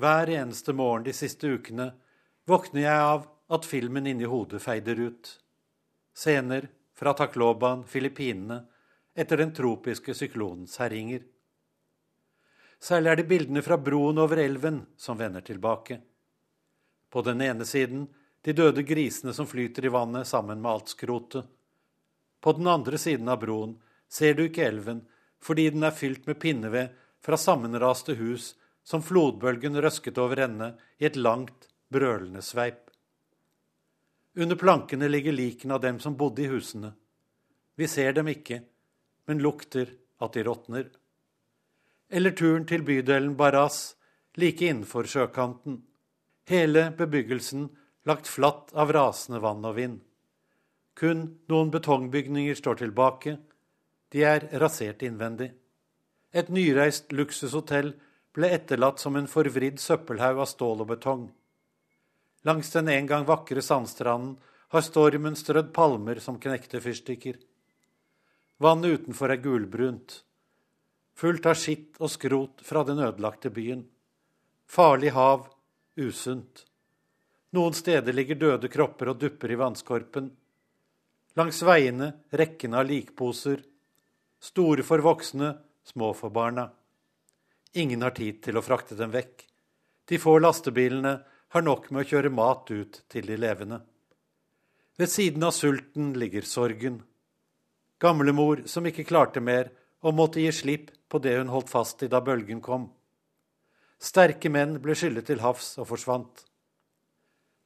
Hver eneste morgen de siste ukene våkner jeg av at filmen inni hodet feider ut. Scener fra Tacloban, Filippinene, etter den tropiske syklonens herjinger. Særlig er det bildene fra broen over elven som vender tilbake. På den ene siden de døde grisene som flyter i vannet sammen med alt skrotet. På den andre siden av broen ser du ikke elven fordi den er fylt med pinneved fra sammenraste hus som flodbølgen røsket over ende i et langt, brølende sveip. Under plankene ligger likene av dem som bodde i husene. Vi ser dem ikke, men lukter at de råtner eller turen til bydelen Baras, like innenfor sjøkanten. Hele bebyggelsen lagt flatt av rasende vann og vind. Kun noen betongbygninger står tilbake. De er rasert innvendig. Et nyreist luksushotell ble etterlatt som en forvridd søppelhaug av stål og betong. Langs den en gang vakre sandstranden har stormen strødd palmer som knekte fyrstikker. Vannet utenfor er gulbrunt fullt av skitt og skrot fra den ødelagte byen. Farlig hav, usunt. Noen steder ligger døde kropper og dupper i vannskorpen. Langs veiene rekkene av likposer. Store for voksne, små for barna. Ingen har tid til å frakte dem vekk. De få lastebilene har nok med å kjøre mat ut til de levende. Ved siden av sulten ligger sorgen. Gamlemor som ikke klarte mer, og måtte gi slipp på det hun holdt fast i da bølgen kom. Sterke menn ble skyllet til havs og forsvant.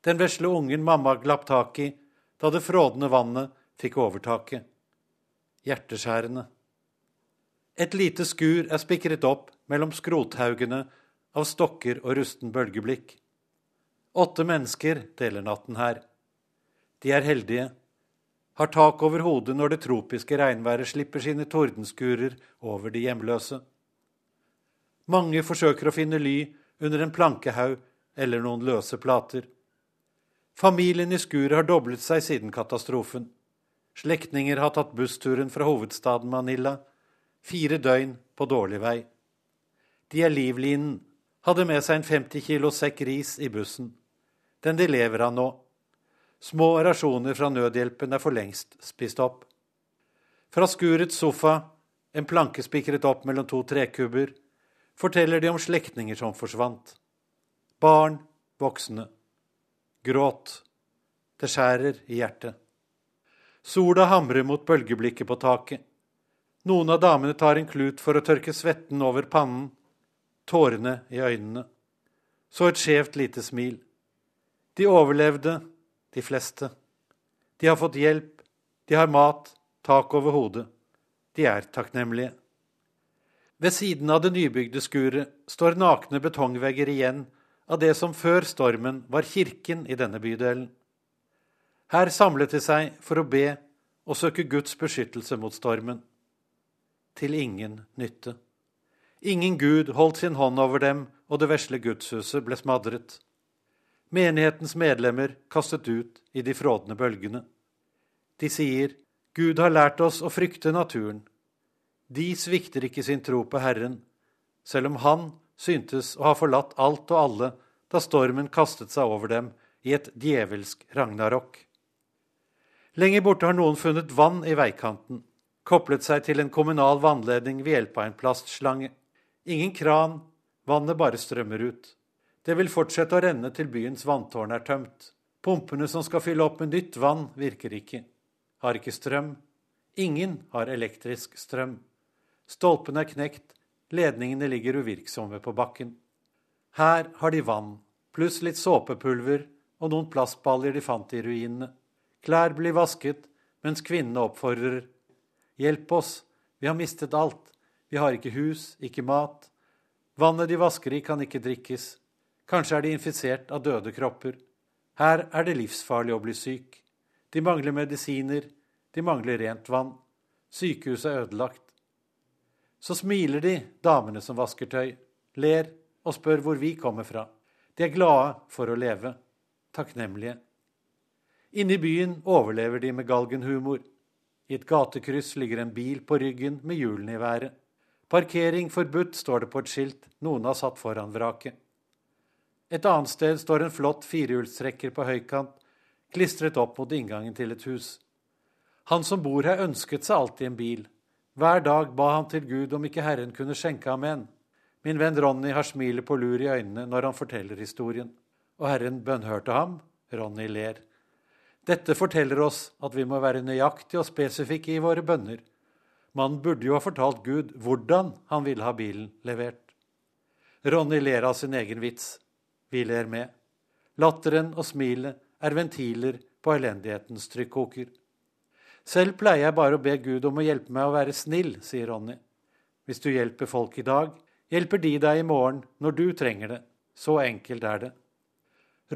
Den vesle ungen mamma glapp tak i da det frådende vannet fikk overtaket. Hjerteskjærende. Et lite skur er spikret opp mellom skrothaugene av stokker og rusten bølgeblikk. Åtte mennesker deler natten her. De er heldige. Har tak over hodet når det tropiske regnværet slipper sine tordenskurer over de hjemløse. Mange forsøker å finne ly under en plankehaug eller noen løse plater. Familien i skuret har doblet seg siden katastrofen. Slektninger har tatt bussturen fra hovedstaden Manila. Fire døgn på dårlig vei. De er livlinen. Hadde med seg en 50 kilo sekk ris i bussen. Den de lever av nå. Små rasjoner fra nødhjelpen er for lengst spist opp. Fra skurets sofa, en planke spikret opp mellom to trekubber, forteller de om slektninger som forsvant. Barn, voksne. Gråt. Det skjærer i hjertet. Sola hamrer mot bølgeblikket på taket. Noen av damene tar en klut for å tørke svetten over pannen, tårene i øynene. Så et skjevt lite smil. De overlevde, de fleste. De har fått hjelp, de har mat, tak over hodet. De er takknemlige. Ved siden av det nybygde skuret står nakne betongvegger igjen av det som før stormen var kirken i denne bydelen. Her samlet de seg for å be og søke Guds beskyttelse mot stormen. Til ingen nytte. Ingen gud holdt sin hånd over dem, og det vesle gudshuset ble smadret. Menighetens medlemmer kastet ut i de frådende bølgene. De sier, Gud har lært oss å frykte naturen. De svikter ikke sin tro på Herren, selv om Han syntes å ha forlatt alt og alle da stormen kastet seg over dem i et djevelsk ragnarok. Lenger borte har noen funnet vann i veikanten, koblet seg til en kommunal vannledning ved hjelp av en plastslange. Ingen kran, vannet bare strømmer ut. Det vil fortsette å renne til byens vanntårn er tømt. Pumpene som skal fylle opp med nytt vann, virker ikke. Har ikke strøm. Ingen har elektrisk strøm. Stolpene er knekt, ledningene ligger uvirksomme på bakken. Her har de vann, pluss litt såpepulver og noen plastballer de fant i ruinene. Klær blir vasket, mens kvinnene oppfordrer. Hjelp oss, vi har mistet alt. Vi har ikke hus, ikke mat. Vannet de vasker i, kan ikke drikkes. Kanskje er de infisert av døde kropper. Her er det livsfarlig å bli syk. De mangler medisiner, de mangler rent vann. Sykehuset er ødelagt. Så smiler de, damene som vasker tøy, ler og spør hvor vi kommer fra. De er glade for å leve, takknemlige. Inne i byen overlever de med galgenhumor. I et gatekryss ligger en bil på ryggen med hjulene i været. Parkering forbudt, står det på et skilt noen har satt foran vraket. Et annet sted står en flott firehjulstrekker på høykant, klistret opp mot inngangen til et hus. Han som bor her, ønsket seg alltid en bil. Hver dag ba han til Gud om ikke Herren kunne skjenke ham en. Min venn Ronny har smilet på lur i øynene når han forteller historien. Og Herren bønnhørte ham. Ronny ler. Dette forteller oss at vi må være nøyaktige og spesifikke i våre bønner. Man burde jo ha fortalt Gud hvordan han ville ha bilen levert. Ronny ler av sin egen vits. Vi ler med. Latteren og smilet er ventiler på elendighetens trykkoker. Selv pleier jeg bare å be Gud om å hjelpe meg å være snill, sier Ronny. Hvis du hjelper folk i dag, hjelper de deg i morgen når du trenger det. Så enkelt er det.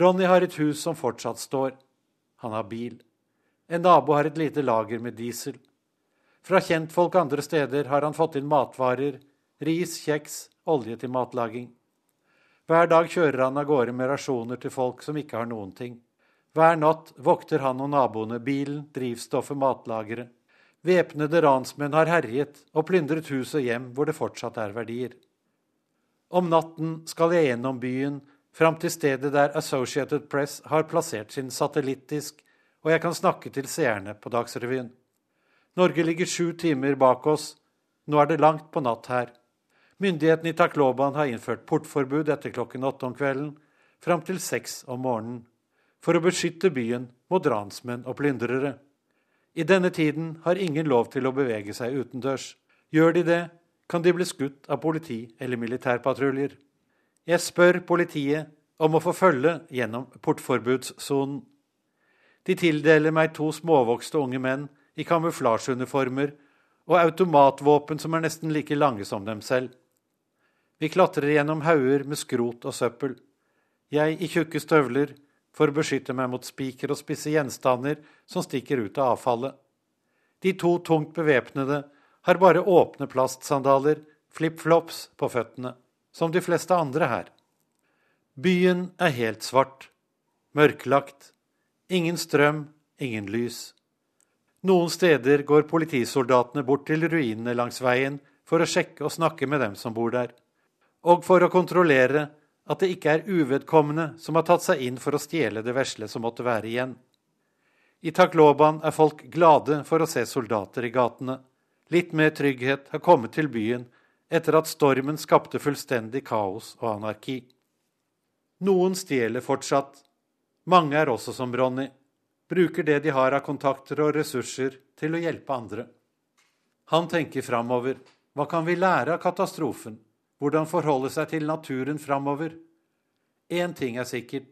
Ronny har et hus som fortsatt står. Han har bil. En nabo har et lite lager med diesel. Fra kjentfolk andre steder har han fått inn matvarer, ris, kjeks, olje til matlaging. Hver dag kjører han av gårde med rasjoner til folk som ikke har noen ting. Hver natt vokter han og naboene bilen, drivstoffet, matlageret. Væpnede ransmenn har herjet og plyndret hus og hjem hvor det fortsatt er verdier. Om natten skal jeg gjennom byen fram til stedet der Associated Press har plassert sin satellittisk, og jeg kan snakke til seerne på Dagsrevyen. Norge ligger sju timer bak oss. Nå er det langt på natt her. Myndighetene i Takloban har innført portforbud etter klokken åtte om kvelden, fram til seks om morgenen, for å beskytte byen mot ransmenn og plyndrere. I denne tiden har ingen lov til å bevege seg utendørs. Gjør de det, kan de bli skutt av politi eller militærpatruljer. Jeg spør politiet om å få følge gjennom portforbudssonen. De tildeler meg to småvokste unge menn i kamuflasjeuniformer og automatvåpen som er nesten like lange som dem selv. Vi klatrer gjennom hauger med skrot og søppel. Jeg i tjukke støvler, for å beskytte meg mot spiker og spisse gjenstander som stikker ut av avfallet. De to tungt bevæpnede har bare åpne plastsandaler, flipflops, på føttene, som de fleste andre her. Byen er helt svart, mørklagt, ingen strøm, ingen lys. Noen steder går politisoldatene bort til ruinene langs veien for å sjekke og snakke med dem som bor der, og for å kontrollere at det ikke er uvedkommende som har tatt seg inn for å stjele det vesle som måtte være igjen. I Takloban er folk glade for å se soldater i gatene. Litt mer trygghet har kommet til byen etter at stormen skapte fullstendig kaos og anarki. Noen stjeler fortsatt. Mange er også som Ronny. Bruker det de har av kontakter og ressurser, til å hjelpe andre. Han tenker framover. Hva kan vi lære av katastrofen? Hvordan forholde seg til naturen framover. Én ting er sikkert.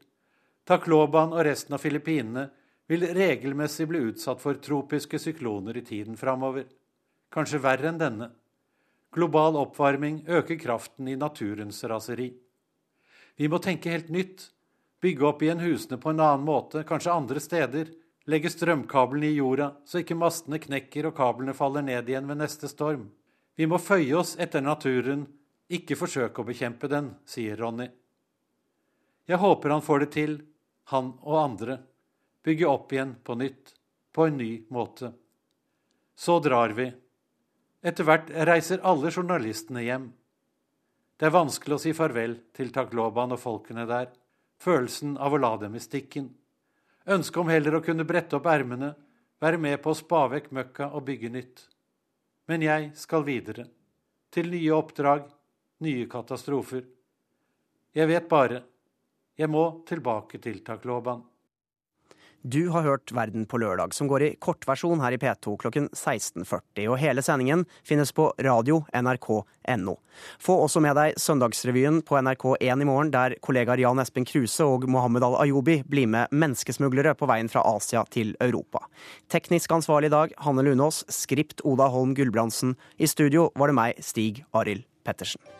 Takloban og resten av Filippinene vil regelmessig bli utsatt for tropiske sykloner i tiden framover. Kanskje verre enn denne. Global oppvarming øker kraften i naturens raseri. Vi må tenke helt nytt, bygge opp igjen husene på en annen måte, kanskje andre steder, legge strømkablene i jorda så ikke mastene knekker og kablene faller ned igjen ved neste storm. Vi må føye oss etter naturen ikke forsøk å bekjempe den, sier Ronny. Jeg håper han får det til, han og andre. Bygge opp igjen på nytt, på en ny måte. Så drar vi. Etter hvert reiser alle journalistene hjem. Det er vanskelig å si farvel til Takloban og folkene der. Følelsen av å la dem i stikken. Ønsket om heller å kunne brette opp ermene, være med på å spa vekk møkka og bygge nytt. Men jeg skal videre. Til nye oppdrag, nye katastrofer. Jeg vet bare jeg må tilbake til Takloban. Du har hørt Verden på lørdag, som går i kortversjon her i P2 klokken 16.40. Og hele sendingen finnes på radio nrk.no. Få også med deg Søndagsrevyen på NRK1 i morgen, der kollegaer Jan Espen Kruse og Mohammed al-Ayubi blir med menneskesmuglere på veien fra Asia til Europa. Teknisk ansvarlig i dag, Hanne Lunås. Skript Oda Holm Gulbrandsen. I studio var det meg, Stig Arild Pettersen.